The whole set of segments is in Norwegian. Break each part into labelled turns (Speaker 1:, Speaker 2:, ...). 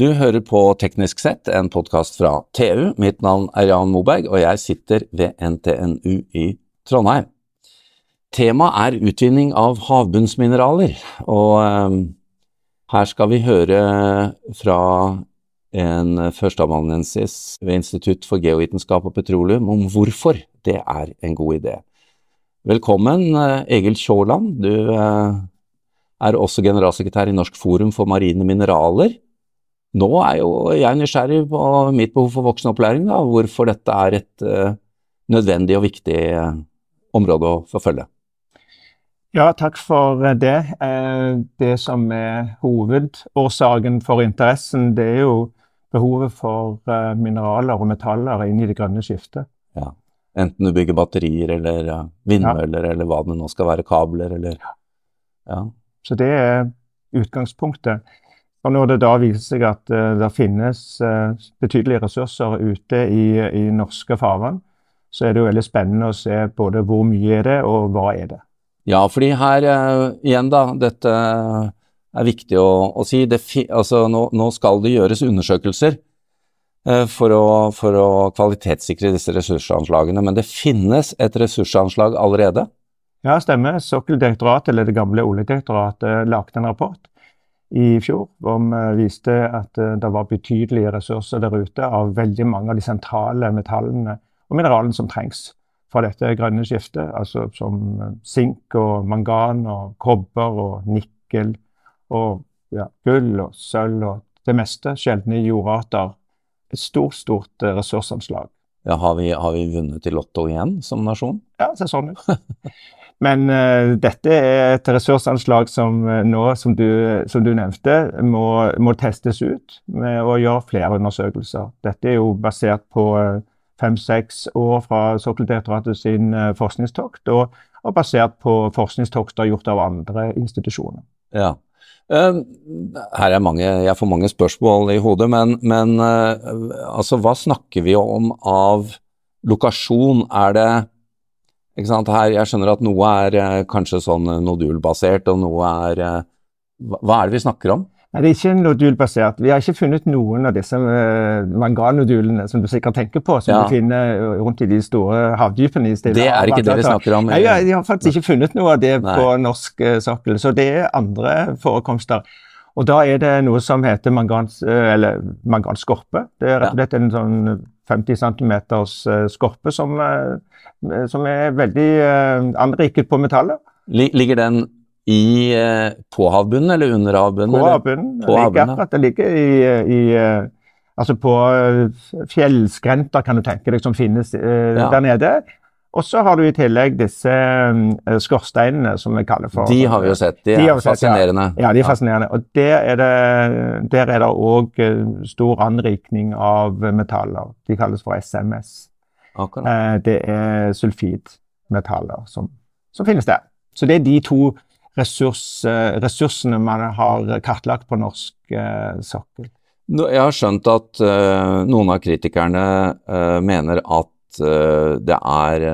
Speaker 1: Du hører på Teknisk sett, en podkast fra TU. Mitt navn er Jan Moberg, og jeg sitter ved NTNU i Trondheim. Temaet er utvinning av havbunnsmineraler, og um, her skal vi høre fra en førsteamanuensis ved Institutt for geovitenskap og petroleum om hvorfor det er en god idé. Velkommen, eh, Egil Tjåland. Du eh, er også generalsekretær i Norsk forum for marine mineraler. Nå er jo jeg nysgjerrig på mitt behov for voksenopplæring, da, hvorfor dette er et uh, nødvendig og viktig uh, område å forfølge.
Speaker 2: Ja, takk for det. Eh, det som er hovedårsaken for interessen, det er jo behovet for mineraler og metaller inn i det grønne skiftet.
Speaker 1: Ja, Enten du bygger batterier eller vindmøller ja. eller hva det nå skal være, kabler eller
Speaker 2: ja. Så det er utgangspunktet. Og når det da viser seg at uh, det finnes uh, betydelige ressurser ute i, i norske farvann, så er det jo veldig spennende å se både hvor mye er det, og hva er det.
Speaker 1: Ja, fordi her uh, igjen, da. Dette er viktig å, å si. altså, nå, nå, skal det gjøres undersøkelser for å, for å kvalitetssikre disse ressursanslagene. Men det finnes et ressursanslag allerede?
Speaker 2: Ja, stemmer. Sokkeldirektoratet, eller det gamle Oljedirektoratet, lagde en rapport i fjor hvor vi viste at eh, det var betydelige ressurser der ute av veldig mange av de sentrale metallene og mineralene som trengs for dette grønne skiftet. Altså som eh, sink og mangan og kobber og nikkel og ja, gull og sølv og det meste. Sjeldne jordarter. Et stort, stort ressursanslag.
Speaker 1: Ja, har vi, har vi vunnet i Lotto igjen som nasjon?
Speaker 2: Ja, det ser sånn ut. Men uh, dette er et ressursanslag som uh, nå, som du, som du nevnte, må, må, testes ut med å gjøre flere undersøkelser. Dette er jo basert på uh, fem-seks år fra Sokkeldirektoratet sin forskningstokt, og, og, basert på forskningstokter gjort av andre institusjoner.
Speaker 1: Ja. Uh, her er mange, Jeg får mange spørsmål i hodet, men, men altså, hva snakker vi om av lokasjon? Er det her, jeg skjønner at noe er eh, kanskje sånn nodulbasert, og noe er eh, Hva er det vi snakker om?
Speaker 2: Nei, Det er ikke nodulbasert. Vi har ikke funnet noen av disse manganodulene som du sikkert tenker på, som ja. du finner rundt i de store havdypene. i
Speaker 1: Det er ikke det vi snakker om?
Speaker 2: Nei, ja, De har faktisk ikke funnet noe av det Nei. på norsk sokkel. Så det er andre forekomster. Og da er det noe som heter mangans, eller manganskorpe. Det er rett og slett en sånn 50 cm skorpe som Eh, som er veldig eh, anriket på metallet.
Speaker 1: Ligger den i, eh, på havbunnen eller under havbunnen?
Speaker 2: På havbunnen. På havbunnen Akkurat, Det ligger i, i Altså på fjellskrenter, kan du tenke deg, som finnes ja. der nede. Og så har du i tillegg disse uh, skorsteinene som vi kaller for
Speaker 1: De har vi jo sett. De, de er fascinerende.
Speaker 2: Sett, ja. ja. de er fascinerende. Og der er det òg uh, stor anrikning av metaller. De kalles for SMS. Akkurat. Eh, det er sulfidmetaller som, som, finnes der. Så det er de to ressurs, eh, ressursene man har kartlagt på norsk eh, sokkel.
Speaker 1: Jeg har skjønt at noen av kritikerne mener at uh, det er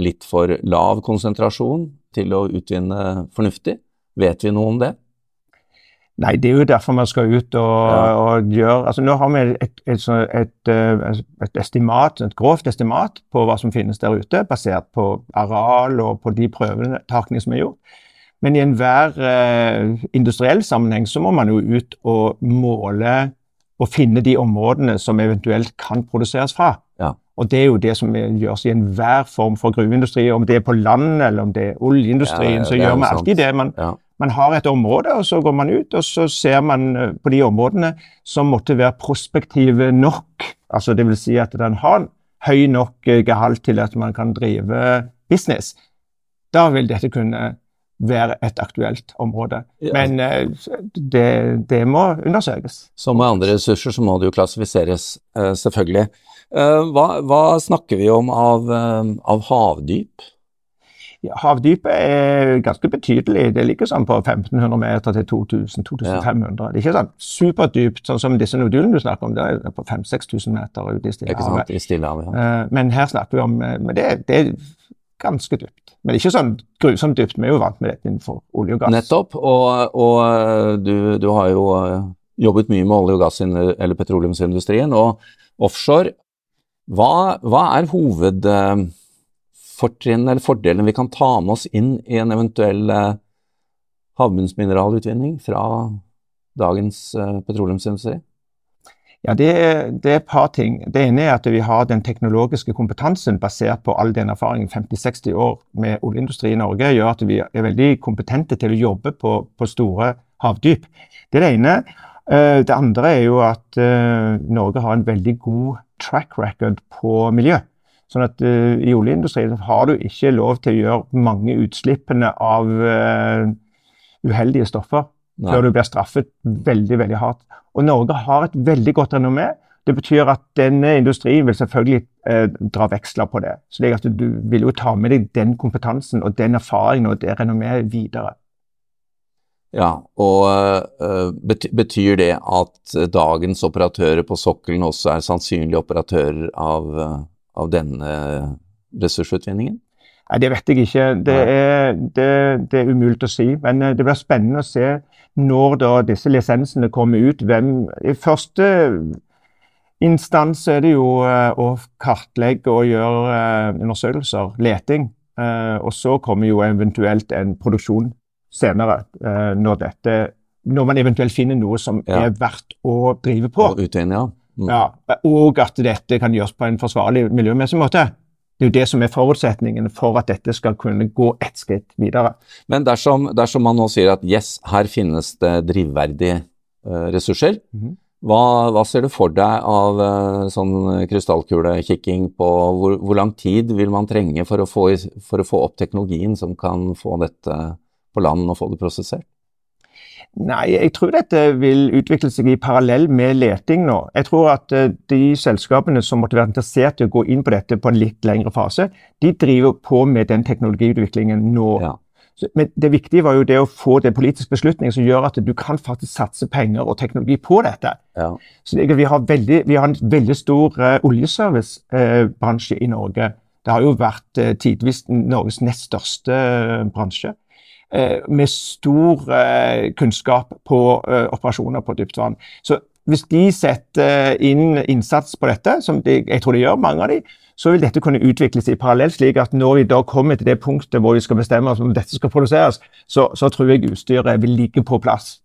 Speaker 1: litt for lav konsentrasjon til å utvinne fornuftig. Vet vi noe om det?
Speaker 2: Nei, det er jo derfor man skal ut og, ja. og gjøre altså Nå har vi et, et, et, eh, et, estimat, et grovt estimat på hva som finnes der ute, basert på areal og på de prøvetakene som er gjort. Men i enhver eh, industriell sammenheng så må man jo ut og måle og finne de områdene som eventuelt kan produseres fra. Ja. Og det er jo det som gjøres i enhver form for gruveindustri. Om det er på land eller om det er oljeindustrien, ja, så gjør vi alltid det. Man, man har et område, og så går man ut og så ser man eh, på de områdene som måtte være prospektive nok. Altså det vil si at den har høy nok eh, gehalt til at man kan drive business. Da vil dette kunne være et aktuelt område. Men eh, det, det må undersøkes.
Speaker 1: Som med andre ressurser så må det jo klassifiseres, selvfølgelig. Hva, hva snakker vi om av, av havdyp?
Speaker 2: Ja, havdypet er ganske betydelig. Det ligger sånn på 1500 meter til 2000-2500. Ja. Det er ikke sånn superdypt, sånn som disse nodulene du snakker om. Det er på 5000-6000 meter ute i Stillehavet.
Speaker 1: Ja.
Speaker 2: men her snakker vi om eh, Men det, det, ganske dypt. Men ikke sånn grusomt dypt. Vi er jo vant med dette innenfor olje og gass.
Speaker 1: Nettopp. Og, og eh, du, du, har jo jobbet mye med olje- og gass- eller petroleumsindustrien. Og offshore, hva, hva er hovedfortrinnene eller fordelene vi kan ta med oss inn i en eventuell eh, havbunnsmineralutvinning fra dagens eh, petroleumsindustri?
Speaker 2: Ja, det, det, er et par ting. Det ene er at vi har den teknologiske kompetansen basert på all den erfaringen 50-60 år med oljeindustri i Norge, gjør at vi er veldig kompetente til å jobbe på, på store havdyp. Det er det ene. Eh, det andre er jo at uh, Norge har en veldig god track record på miljø. Sånn at uh, I oljeindustrien har du ikke lov til å gjøre mange utslippene av uh, uheldige stoffer Nei. før du blir straffet veldig veldig hardt. Og Norge har et veldig godt renommé. Det betyr at denne industrien vil selvfølgelig eh, dra veksler på det. Så at Du vil jo ta med deg den kompetansen og den erfaringen og det renommeet videre.
Speaker 1: Ja, og uh, betyr det at dagens operatører på sokkelen også er sannsynlige operatører av, av denne ressursutvinningen?
Speaker 2: Nei, Det vet jeg ikke. Det er, det, det er umulig å si. Men det blir spennende å se når da disse lisensene kommer ut, hvem I første instans er det jo uh, å kartlegge og gjøre uh, undersøkelser, leting. Og så kommer jo eventuelt en produksjon senere, når, dette, når man eventuelt finner noe som ja. er verdt å drive på.
Speaker 1: Og utvinne, ja.
Speaker 2: Mm. ja. Og at dette kan gjøres på en forsvarlig miljømessig måte. Det er jo det som er forutsetningen for at dette skal kunne gå ett skritt videre.
Speaker 1: Men dersom, dersom, man nå sier at yes, her finnes det drivverdige uh, ressurser, mm -hmm. hva, hva, ser du for deg av uh, sånn krystallkulekikking på hvor, hvor, lang tid vil man trenge for å, få, for å få opp teknologien som kan få dette på land og få det prosessert?
Speaker 2: Nei, jeg tror dette vil utvikle seg i parallell med leting nå. Jeg tror at uh, de selskapene som måtte være interessert i å gå inn på dette på en litt lengre fase, de driver på med den teknologiutviklingen nå. Ja. Men det viktige var jo det å få den politiske beslutningen som gjør at du kan faktisk satse penger og teknologi på dette. Ja. Så vi, har veldig, vi, har en veldig stor uh, oljeservicebransje uh, i Norge. Det har jo vært tidvis Norges nest største bransje. Eh, med stor eh, kunnskap på eh, operasjoner på dypt vann. Så hvis de setter inn innsats på dette, som de, jeg tror de gjør, mange av de, så vil dette kunne utvikles i parallell, slik at når vi da kommer til det punktet hvor vi skal bestemme oss om dette skal produseres, så, så tror jeg utstyret vil ligge på plass.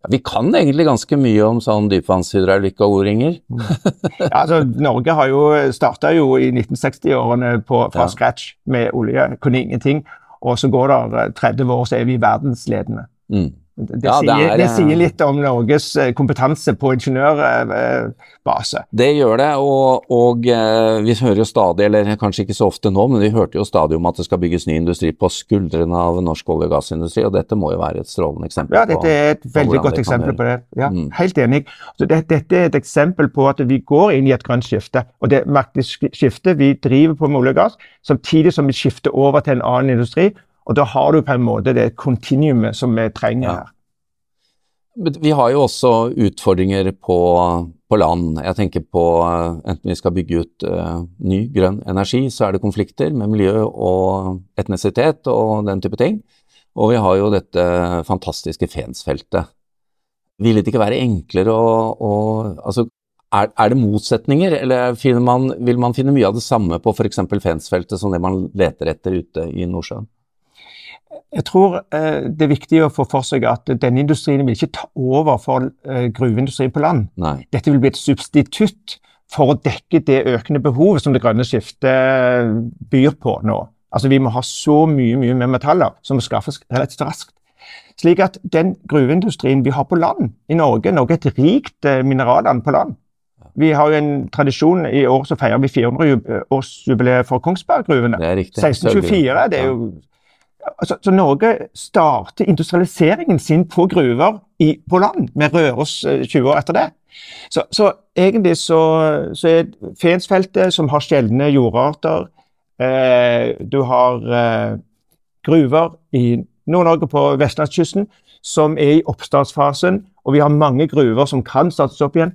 Speaker 1: Ja, vi kan egentlig ganske mye om sånn dypvannshydraulikk og o-ringer.
Speaker 2: ja, altså, Norge har jo starta jo i 1960-årene fra ja. scratch med olje. Kunne ingenting. Og så går det 30 eh, år, så er vi verdensledende. Mm. Det, ja, sier, det, er, det, sier, litt om Norges eh, kompetanse på ingeniørbase.
Speaker 1: Det gjør det, og, og, eh, vi hører jo stadig, eller kanskje ikke så ofte nå, men vi hørte jo stadig om at det skal bygges ny industri på skuldrene av norsk olje- og gassindustri, og dette må jo være et strålende eksempel.
Speaker 2: Ja, dette er et på, veldig godt eksempel på det. Ja, mm. Helt enig. Så det, dette er et eksempel på at vi går inn i et grønt skifte, og det skiftet vi driver på med olje og gass, samtidig som vi skifter over til en annen industri og da har du på en måte det kontinuumet som vi trenger her.
Speaker 1: Vi har jo også utfordringer på, på, land. Jeg tenker på enten vi skal bygge ut uh, ny grønn energi, så er det konflikter med miljø og etnisitet og den type ting. Og vi har jo dette fantastiske Fensfeltet. Vil det ikke være enklere å, å altså, er, er, det motsetninger, eller man, vil man finne mye av det samme på f.eks. Fensfeltet som det man leter etter ute i Nordsjøen?
Speaker 2: Jeg tror eh, det er viktig å få for seg at denne industrien vil ikke ta over for eh, gruveindustrien på land. Nei. Dette vil bli et substitutt for å dekke det økende behovet som det grønne skiftet byr på nå. Altså Vi må ha så mye mye mer metaller som må skaffes relativt raskt. Slik at den gruveindustrien vi har på land i Norge Norge er et rikt eh, mineralland på land. Vi har jo en tradisjon I år så feirer vi 400-årsjubileet for Kongsberg-gruvene. 1624. Det er jo altså, så Norge starter industrialiseringen sin på gruver i, på land, med Røros 20 eh, år etter det. Så, så egentlig så, så, er Fensfeltet, som har sjeldne jordarter eh, Du har eh, gruver i Nord-Norge på vestlandskysten som er i oppstartsfasen, og vi har mange gruver som kan startes opp igjen.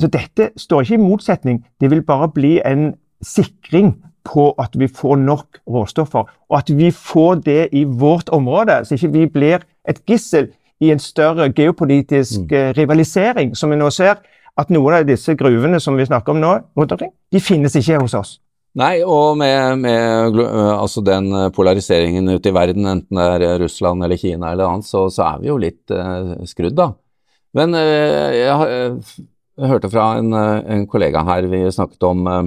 Speaker 2: Så dette står ikke i motsetning, det vil bare bli en sikring på at vi får nok råstoffer, og at vi får det i vårt område, så ikke vi blir et gissel i en større geopolitisk mm. rivalisering, som vi nå ser. At noen av disse gruvene som vi snakker om nå, rundt omkring, de finnes ikke hos oss.
Speaker 1: Nei, og med, med altså den polariseringen ute i verden, enten det er Russland eller Kina eller annet, så, så er vi jo litt uh, skrudd, da. Men uh, jeg, jeg, hørte fra en, en, kollega her, vi snakket om uh,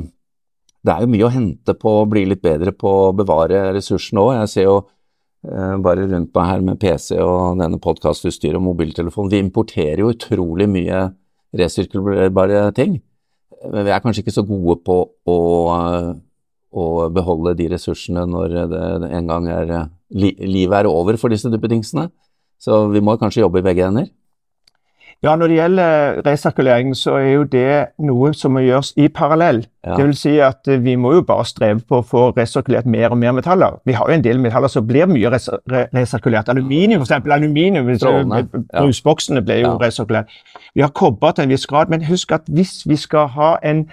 Speaker 1: Det er jo mye å hente på å bli litt bedre på å bevare ressursene òg. Jeg ser jo bare rundt meg her med PC og denne podkastutstyret og mobiltelefonen. Vi importerer jo utrolig mye resirkulerbare ting vi er kanskje ikke så gode på å, å beholde de ressursene når det en gang er livet er over for disse duppedingsene. Så vi må kanskje jobbe i begge ender.
Speaker 2: Ja, Når det gjelder resirkulering, så er jo det noe som må gjøres i parallell. Ja. Det vil si at eh, Vi må jo bare streve på å få resirkulert mer og mer metaller. Vi har jo en del metaller som blir mye res resirkulert. Aluminium, f.eks. Aluminium, Brusboksene ble jo ja. resirkulert. Vi har kobber til en viss grad, men husk at hvis vi skal ha en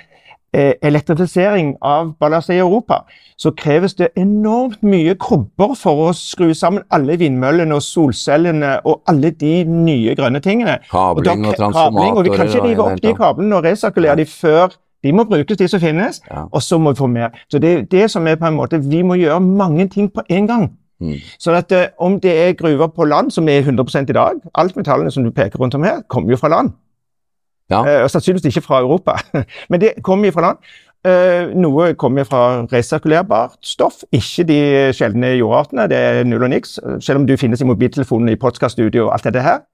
Speaker 2: elektrifisering av ballastet i Europa, så kreves det enormt mye kobber for å skru sammen alle vindmøllene og solcellene og alle de nye grønne tingene.
Speaker 1: Kabling og, da, og transformatorer.
Speaker 2: Og vi kan ikke rive opp de kablene og resirkulere de før de må brukes, de som finnes, ja. og så må vi få mer. Så det, det som er på en måte, Vi må gjøre mange ting på en gang. Mm. Så at uh, Om det er gruver på land, som er 100% i dag Alt metallene som du peker rundt om her, kommer jo fra land. Ja. Og Sannsynligvis ikke fra Europa, men det kommer fra land. Uh, noe kommer fra resirkulerbart stoff, ikke de sjeldne jordartene. Det er null og niks, selv om du finnes i mobiltelefonen, i podkaststudio og alt dette her.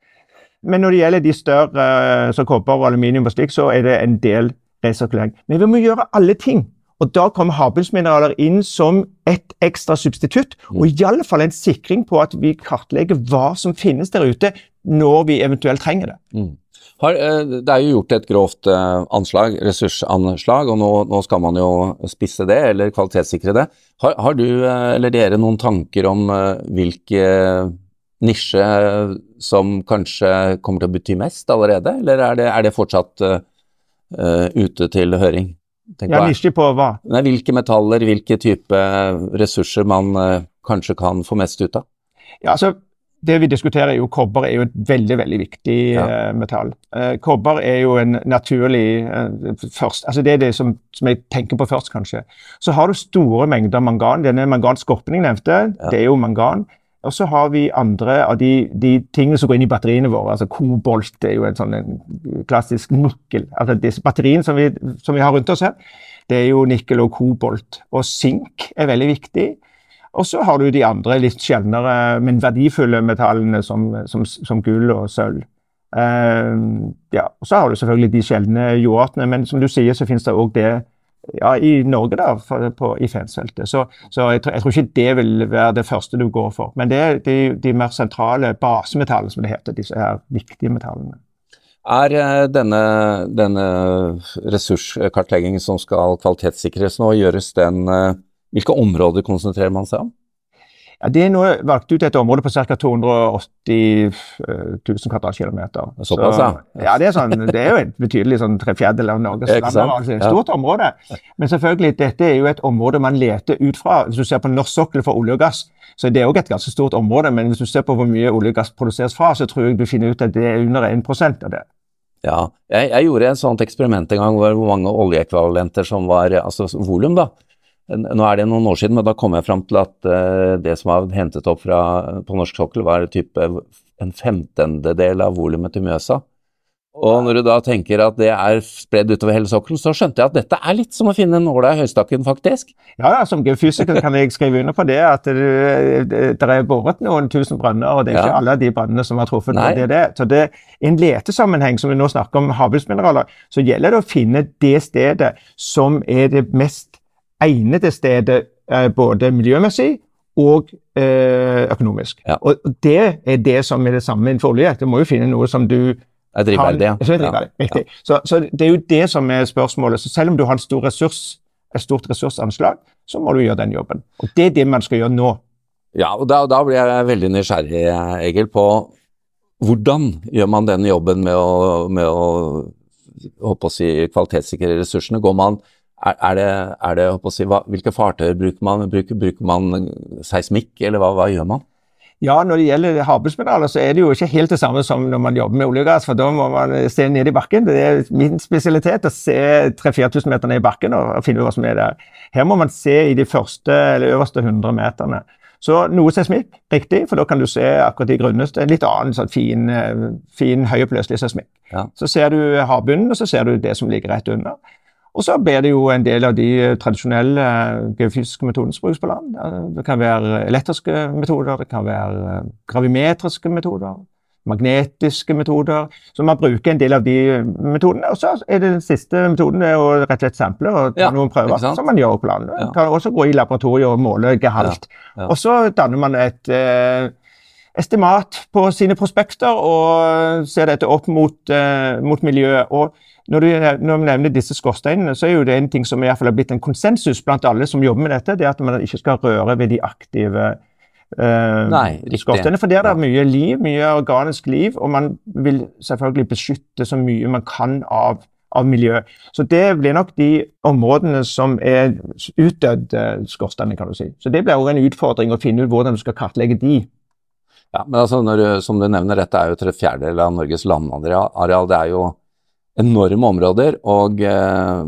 Speaker 2: Men når det gjelder de større, som kobber og aluminium og slik, så er det en del resirkulering. Men vi må gjøre alle ting. Og Da kommer havbunnsmineraler inn som et ekstra substitutt, og i alle fall en sikring på at vi kartlegger hva som finnes der ute, når vi eventuelt trenger det. Mm.
Speaker 1: Har, eh, det er jo gjort et grovt eh, anslag, ressursanslag, og nå, nå, skal man jo spisse det, eller kvalitetssikre det. Har, har, du eh, eller dere noen tanker om hvilke nisje som kanskje kommer til å bety mest allerede, eller er det, er det fortsatt uh, ute til høring?
Speaker 2: ja, nisje på hva?
Speaker 1: Nei, hvilke metaller, hvilke type ressurser man uh, kanskje kan få mest ut av?
Speaker 2: Ja, altså det vi diskuterer, er jo kobber er jo et veldig veldig viktig ja. uh, metall. Uh, kobber er jo en naturlig uh, først, altså Det er det som, som, jeg tenker på først, kanskje. Så har du store mengder mangan. Denne manganskorpen jeg nevnte, ja. det er jo mangan. Og så har vi andre av de, de, tingene som går inn i batteriene våre. altså Kobolt er jo en sånn en klassisk nikkel. altså disse Batteriene som vi, som vi har rundt oss her, det er jo nikkel og kobolt. Og sink er veldig viktig. Og så har du de andre litt sjeldnere, men verdifulle metallene som, som, som gull og sølv. Uh, ja, og Så har du selvfølgelig de sjeldne jordartene, men som du sier, så finnes det òg det ja, i Norge, da, for, på, i Fensfeltet. Så, så jeg, jeg, tror ikke det vil være det første du går for. Men det er de, de mer sentrale basemetallene, som det heter. Disse her viktige metallene.
Speaker 1: Er eh, denne, denne ressurskartleggingen som skal kvalitetssikres nå, gjøres den eh, Hvilke områder konsentrerer man seg om?
Speaker 2: Ja, det er nå valgt ut et område på ca. 280 000 kvadratkilometer.
Speaker 1: Såpass, ja.
Speaker 2: ja det, er sånn, det er jo et betydelig sånn tre fjerdedeler av Norges land. Altså et stort område. Men selvfølgelig, dette er jo et område man leter ut fra. Hvis du ser på norsk sokkel for olje og gass, så er det òg et ganske stort område. Men hvis du ser på hvor mye olje og gass produseres fra, så tror jeg du finner ut at det er under 1% av det.
Speaker 1: Ja, jeg, jeg, gjorde et sånt eksperiment en gang hvor mange oljeekvivalenter som var altså volum, da nå er det noen år siden, men da kom jeg fram til at uh, det som var hentet opp fra, på norsk sokkel, var type en femtendedel av volumet til Mjøsa. Og når du da tenker at det er spredd utover hele sokkelen, så skjønte jeg at dette er litt som å finne nåla i høystakken, faktisk.
Speaker 2: Ja, ja som geofysiker kan jeg skrive under på det, at det, det er boret noen tusen brønner, og det er ikke alle de brønnene som har truffet. Nei. Det er det. Så det, i en letesammenheng, som vi nå snakker om havbunnsmineraler, så gjelder det å finne det stedet som er det mest egnede stedet eh, både miljømessig og eh, økonomisk. Ja. Og det er det som er det samme innenfor olje. Du må jo finne noe som du
Speaker 1: er drivverdig, ja.
Speaker 2: Ja. så, så, det er jo det som er spørsmålet. Så selv om du har en stor ressurs, et stort ressursanslag, så må du gjøre den jobben. Og det er det man skal gjøre nå.
Speaker 1: Ja, og da, da blir jeg veldig nysgjerrig, Egil, på hvordan gjør man den jobben med å, med å, å si, kvalitetssikre ressursene? Går man er, det, er det si, hva, Hvilke fartøyer bruker man? Bruker, bruker man seismikk, eller hva, hva, gjør man?
Speaker 2: Ja, når det gjelder havbunnsmineraler, så er det jo ikke helt det samme som når man jobber med olje og gass, for da må man se ned i bakken. Det er min spesialitet å se 3000-4000 meter ned i bakken og, og finne ut hva som er der. Her må man se i de første eller øverste 100 meterne. Så noe seismikk, riktig, for da kan du se akkurat de grunneste. En litt annen sånn fin, fin høyoppløselig seismikk.
Speaker 1: Ja.
Speaker 2: Så ser du havbunnen, og så ser du det som ligger rett under. Og så blir det jo en del av de tradisjonelle geofysiske metodene som brukes på land. Det kan være elektriske metoder, det kan være gravimetriske metoder, magnetiske metoder. Så man bruker en del av de metodene. Og så er det den siste metoden det er å rett og slett sample og ta
Speaker 1: Ja,
Speaker 2: noen prøver, som man gjør på land. Man kan også gå i laboratoriet og måle gehalt.
Speaker 1: Ja, ja.
Speaker 2: Og så danner man et eh, estimat på sine prospekter og ser dette opp mot, uh, mot miljøet. Og når du, når nevner disse skorsteinene, så er jo det en ting som i hvert fall har blitt en konsensus blant alle som jobber med dette, det er at man ikke skal røre ved de aktive uh,
Speaker 1: Nei,
Speaker 2: skorsteinene. For der er det mye liv, mye organisk liv, og man vil selvfølgelig beskytte så mye man kan av, av miljø. Så det blir nok de områdene som er utdødde skorsteiner, kan du si. Så det blir også en utfordring å finne ut hvordan du skal kartlegge de.
Speaker 1: Ja, men altså, når som du nevner, dette er jo tre fjerdedeler av Norges landareal. Det er jo enorme områder, og eh,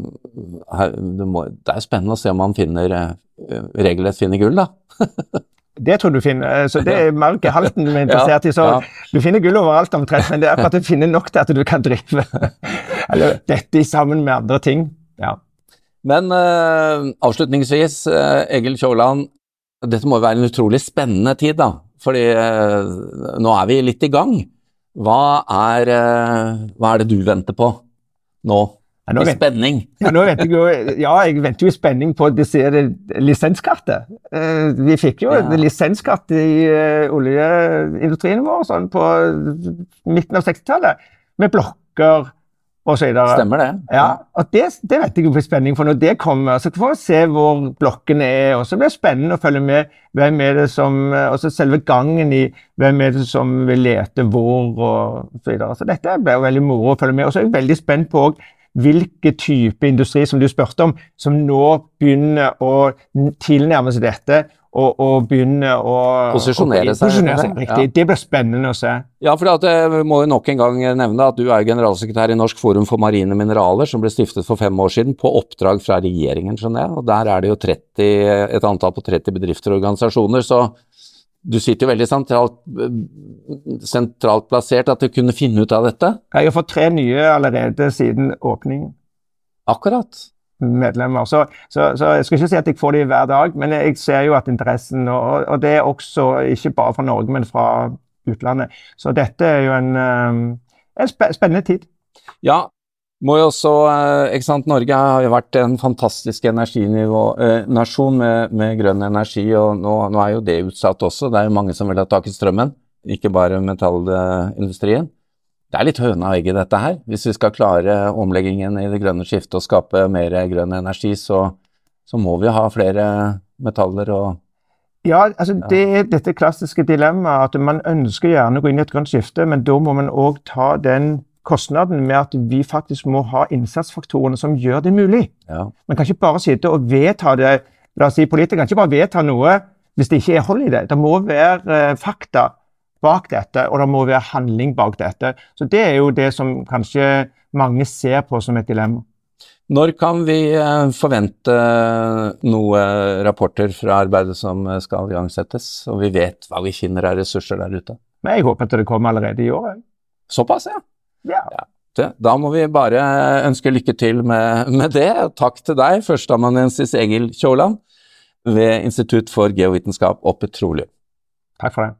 Speaker 1: her, det, må, det er spennende å se om man finner eh, regelrett finner gull, da.
Speaker 2: Det tror du finner, så det er mer halten du er interessert i. Så
Speaker 1: Ja,
Speaker 2: du finner gull overalt omtrent, men det er akkurat du finner nok til at du kan drive eller dette sammen med andre ting. Ja.
Speaker 1: Men eh, avslutningsvis, eh, Egil Kjåland, dette må jo være en utrolig spennende tid, da. Fordi eh, nå er vi litt i gang. Hva er, eh, hva er det du venter på nå?
Speaker 2: Ja, nå
Speaker 1: I
Speaker 2: vent-
Speaker 1: spenning?
Speaker 2: Ja, nå venter jeg jo, ja, jeg venter jo i spenning på det, lisenskartet. Eh, vi fikk jo
Speaker 1: Ja.
Speaker 2: et lisenskart i oljeindustrien vår sånn på midten av 60-tallet, med blokker og så videre.
Speaker 1: Stemmer det?
Speaker 2: Ja, og det, det vet jeg jo blir spenning for når det kommer. Så får vi se hvor blokkene er. og Så blir det spennende å følge med hvem er det som Og så selve gangen i hvem er det som vil lete hvor og så videre. Så dette blir jo veldig moro å følge med. Og så er jeg veldig spent på også hvilke type industri som du spurte om, som nå begynner å tilnærme seg dette. Og, og begynne å
Speaker 1: Posisjonere seg,
Speaker 2: Posisjonere seg,
Speaker 1: ja.
Speaker 2: Det blir spennende å se.
Speaker 1: Ja, for jeg må jo nok en gang nevne at du er generalsekretær i Norsk forum for marine mineraler, som ble stiftet for fem år siden på oppdrag fra regjeringen, skjønner jeg. Og der er det jo 30, et antall på 30 bedrifter og organisasjoner, så du sitter jo veldig sentralt, sentralt plassert at du kunne finne ut av dette.
Speaker 2: Jeg har fått tre nye allerede siden åpningen.
Speaker 1: Akkurat.
Speaker 2: Medlemmer. Så, så, så jeg skal ikke si at jeg får de hver dag, men jeg ser jo at interessen Og, og det er også ikke bare fra Norge, men fra utlandet. Så dette er jo en, um, en spennende tid.
Speaker 1: Ja, må jo også, eh, ikke sant, Norge har jo vært en fantastisk energinasjon med, med grønn energi, og nå, nå er jo det utsatt også. Det er jo mange som vil ha tak i strømmen, ikke bare metallindustrien. Det er litt høna og egget dette her. Hvis vi skal klare omleggingen i det grønne skiftet og skape mer grønn energi, så, så må vi ha flere metaller og
Speaker 2: Ja, altså det er dette klassiske dilemmaet at man ønsker gjerne å gå inn i et grønt skifte, men da må man òg ta den kostnaden med at vi faktisk må ha innsatsfaktorene som gjør det mulig.
Speaker 1: ja.
Speaker 2: Man kan ikke bare sitte og vedta det. La oss si politikere kan ikke bare vedta noe hvis det ikke er hold i det. Det må være eh, fakta bak dette, og det må være handling bak dette. Så Det er jo det som kanskje mange ser på som et dilemma.
Speaker 1: Når kan vi eh, forvente noen rapporter fra arbeidet som eh, skal igangsettes, og vi vet hva vi finner av ressurser der ute?
Speaker 2: Men jeg håper at det kommer allerede i år.
Speaker 1: Såpass, ja.
Speaker 2: Ja.
Speaker 1: ja. da må vi bare ønske lykke til med, med det. Takk til deg, førsteamanuensis Egil Kjåland ved Institutt for geovitenskap og petroleum.
Speaker 2: Takk for det.